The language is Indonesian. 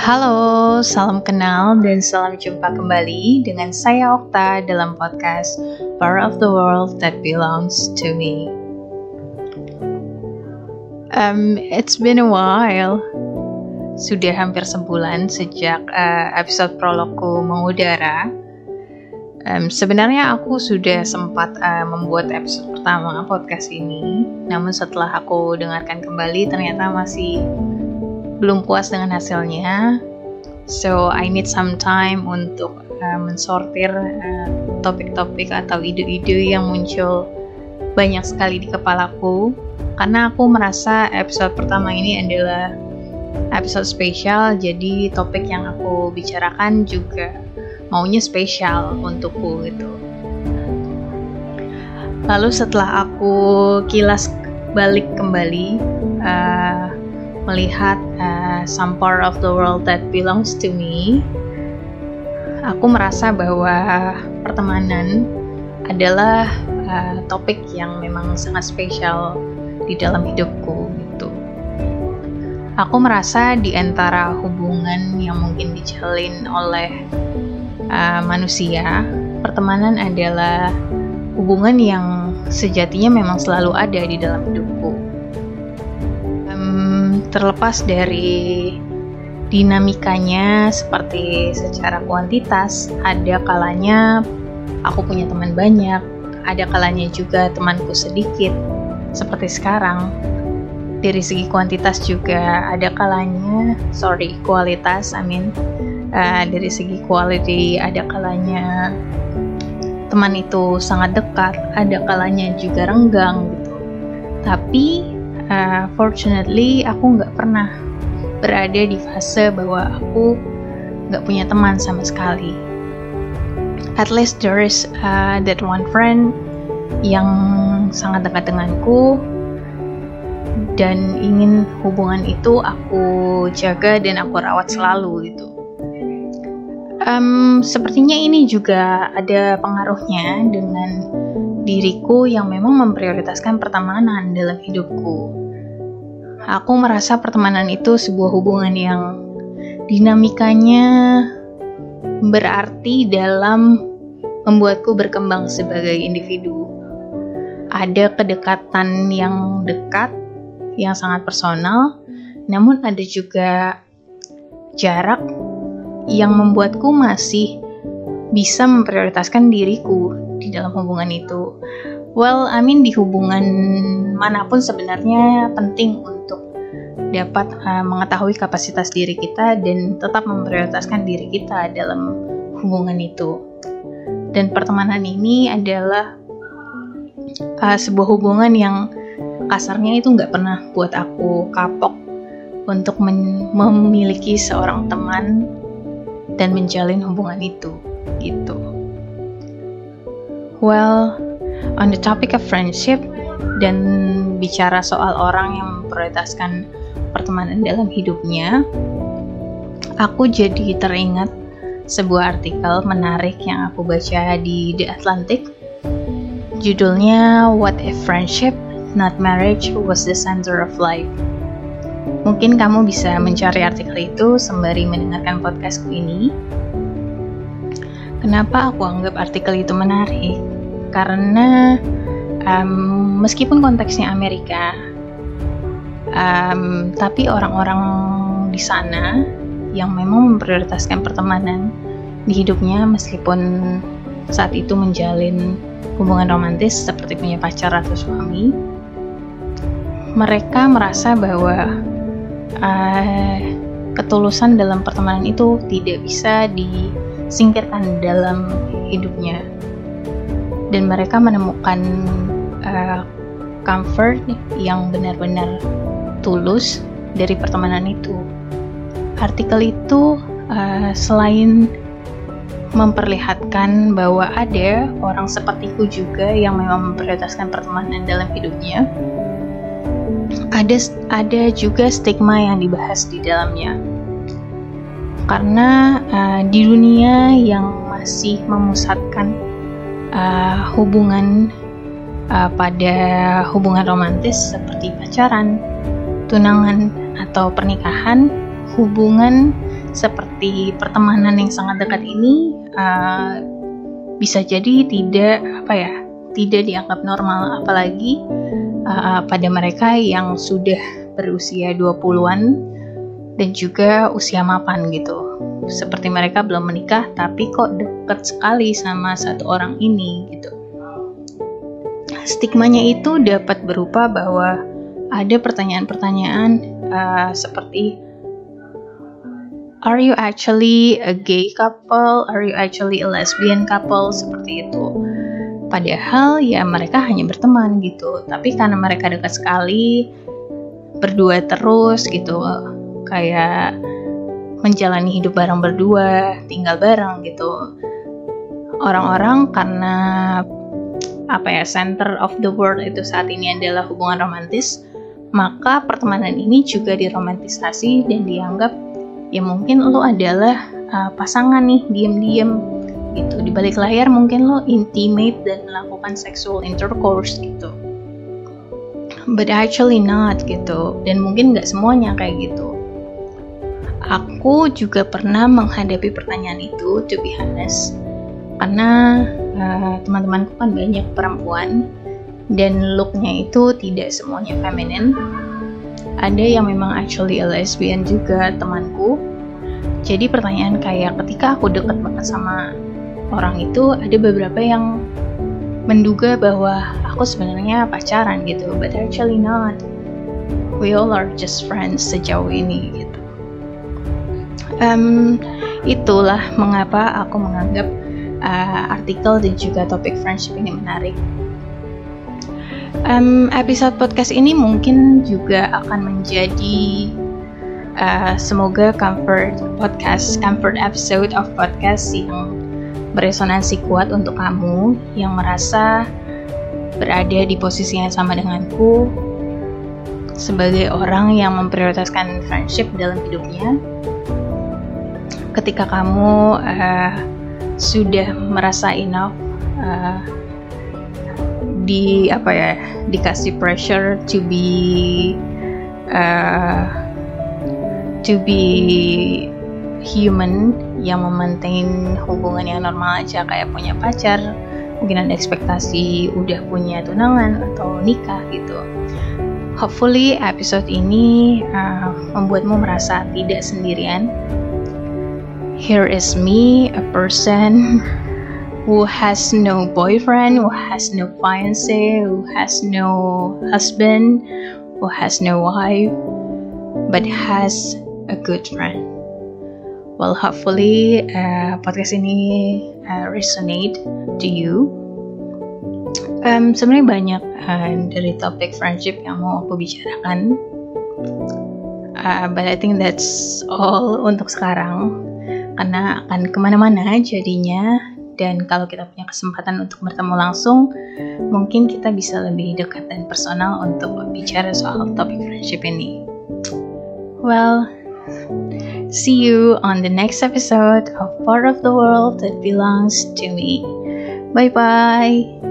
Halo, salam kenal dan salam jumpa kembali dengan saya Okta dalam podcast Part of the World That Belongs to Me. Um, it's been a while. Sudah hampir sebulan sejak uh, episode prologku mengudara. Um, sebenarnya aku sudah sempat uh, membuat episode pertama podcast ini, namun setelah aku dengarkan kembali ternyata masih belum puas dengan hasilnya. So I need some time untuk uh, mensortir uh, topik-topik atau ide-ide yang muncul banyak sekali di kepalaku karena aku merasa episode pertama ini adalah episode spesial jadi topik yang aku bicarakan juga maunya spesial untukku gitu. Lalu setelah aku kilas balik kembali uh, melihat uh, some part of the world that belongs to me, aku merasa bahwa pertemanan adalah uh, topik yang memang sangat spesial di dalam hidupku gitu. Aku merasa di antara hubungan yang mungkin dijalin oleh uh, manusia, pertemanan adalah hubungan yang sejatinya memang selalu ada di dalam hidupku. Terlepas dari dinamikanya seperti secara kuantitas ada kalanya aku punya teman banyak ada kalanya juga temanku sedikit seperti sekarang. Dari segi kuantitas juga ada kalanya sorry kualitas I mean uh, dari segi quality ada kalanya teman itu sangat dekat ada kalanya juga renggang gitu tapi uh, fortunately aku nggak pernah berada di fase bahwa aku nggak punya teman sama sekali. At least there is uh, that one friend yang sangat dekat denganku dan ingin hubungan itu aku jaga dan aku rawat selalu gitu. Um, sepertinya ini juga ada pengaruhnya dengan diriku yang memang memprioritaskan pertemanan dalam hidupku aku merasa pertemanan itu sebuah hubungan yang dinamikanya berarti dalam membuatku berkembang sebagai individu. Ada kedekatan yang dekat, yang sangat personal, namun ada juga jarak yang membuatku masih bisa memprioritaskan diriku di dalam hubungan itu. Well, I mean di hubungan mana pun sebenarnya penting untuk dapat uh, mengetahui kapasitas diri kita dan tetap memprioritaskan diri kita dalam hubungan itu. Dan pertemanan ini adalah uh, sebuah hubungan yang kasarnya itu nggak pernah buat aku kapok untuk memiliki seorang teman dan menjalin hubungan itu gitu. Well, on the topic of friendship dan bicara soal orang yang memprioritaskan pertemanan dalam hidupnya, aku jadi teringat sebuah artikel menarik yang aku baca di The Atlantic. Judulnya What If Friendship, Not Marriage Was the Center of Life. Mungkin kamu bisa mencari artikel itu sembari mendengarkan podcastku ini. Kenapa aku anggap artikel itu menarik? karena um, meskipun konteksnya Amerika, um, tapi orang-orang di sana yang memang memprioritaskan pertemanan di hidupnya meskipun saat itu menjalin hubungan romantis seperti punya pacar atau suami, mereka merasa bahwa uh, ketulusan dalam pertemanan itu tidak bisa disingkirkan dalam hidupnya dan mereka menemukan uh, comfort yang benar-benar tulus dari pertemanan itu. Artikel itu uh, selain memperlihatkan bahwa ada orang sepertiku juga yang memang memprioritaskan pertemanan dalam hidupnya. Ada ada juga stigma yang dibahas di dalamnya. Karena uh, di dunia yang masih memusatkan uh, hubungan uh, pada hubungan romantis seperti pacaran, tunangan, atau pernikahan, hubungan seperti pertemanan yang sangat dekat ini uh, bisa jadi tidak apa ya tidak dianggap normal apalagi uh, pada mereka yang sudah berusia 20-an dan juga usia mapan gitu. Seperti mereka belum menikah tapi kok deket sekali sama satu orang ini gitu. Stigmanya itu dapat berupa bahwa ada pertanyaan-pertanyaan uh, seperti Are you actually a gay couple? Are you actually a lesbian couple? Seperti itu. Padahal ya mereka hanya berteman gitu. Tapi karena mereka dekat sekali, berdua terus gitu, kayak menjalani hidup bareng berdua, tinggal bareng gitu. Orang-orang karena apa ya center of the world itu saat ini adalah hubungan romantis, maka pertemanan ini juga diromantisasi dan dianggap ya mungkin lo adalah uh, pasangan nih diem-diem gitu di balik layar mungkin lo intimate dan melakukan sexual intercourse gitu. But actually not gitu dan mungkin nggak semuanya kayak gitu. Aku juga pernah menghadapi pertanyaan itu to be honest. Karena uh, teman-temanku kan banyak perempuan dan looknya itu tidak semuanya feminin ada yang memang actually a lesbian juga temanku. Jadi pertanyaan kayak ketika aku deket banget sama orang itu ada beberapa yang menduga bahwa aku sebenarnya pacaran gitu but actually not. We all are just friends sejauh ini gitu. Um, itulah mengapa aku menganggap uh, artikel dan juga topik friendship ini menarik. Um, episode podcast ini mungkin juga akan menjadi uh, semoga comfort podcast comfort episode of podcast yang beresonansi kuat untuk kamu yang merasa berada di posisi yang sama denganku sebagai orang yang memprioritaskan friendship dalam hidupnya. Ketika kamu uh, sudah merasa enough uh, di apa ya dikasih pressure to be uh, to be human yang memaintain hubungan yang normal aja kayak punya pacar mungkin ada ekspektasi udah punya tunangan atau nikah gitu hopefully episode ini uh, membuatmu merasa tidak sendirian here is me a person who has no boyfriend, who has no fiance, who has no husband, who has no wife, but has a good friend. Well, hopefully uh, podcast ini uh, resonate to you. Um, Sebenarnya banyak uh, dari topik friendship yang mau aku bicarakan, uh, but I think that's all untuk sekarang. Karena akan ke mana-mana jadinya. Dan kalau kita punya kesempatan untuk bertemu langsung mungkin kita bisa lebih dekat dan personal untuk bicara soal topik friendship ini. Well see you on the next episode of part of the world that belongs to me. Bye bye